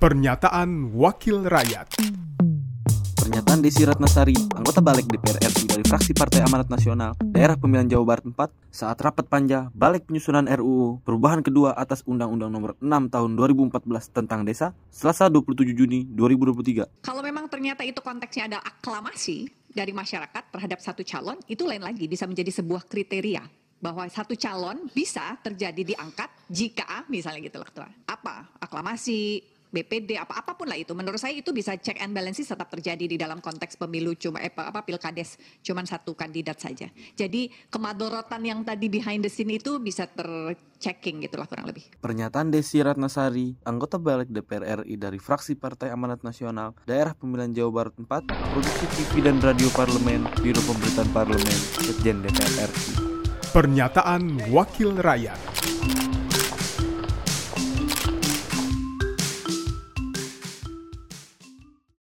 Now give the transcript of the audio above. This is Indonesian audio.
Pernyataan Wakil Rakyat Pernyataan Desi Ratnasari, anggota Balik DPR RI dari fraksi Partai Amanat Nasional, Daerah Pemilihan Jawa Barat 4, saat rapat panja Balik Penyusunan RUU Perubahan kedua atas Undang-Undang Nomor 6 Tahun 2014 tentang Desa, Selasa 27 Juni 2023. Kalau memang ternyata itu konteksnya ada aklamasi dari masyarakat terhadap satu calon, itu lain lagi bisa menjadi sebuah kriteria bahwa satu calon bisa terjadi diangkat jika misalnya gitu loh ketua. Apa? Aklamasi, BPD apa apa pun lah itu menurut saya itu bisa check and balances tetap terjadi di dalam konteks pemilu cuma eh, apa pilkades cuman satu kandidat saja. Jadi kemadorotan yang tadi behind the scene itu bisa terchecking gitulah kurang lebih. Pernyataan Desi Ratnasari, anggota balik DPR RI dari fraksi Partai Amanat Nasional, Daerah Pemilihan Jawa Barat 4, Produksi TV dan Radio Parlemen, Biro Pemberitaan Parlemen, Sekjen DPR RI. Pernyataan Wakil Rakyat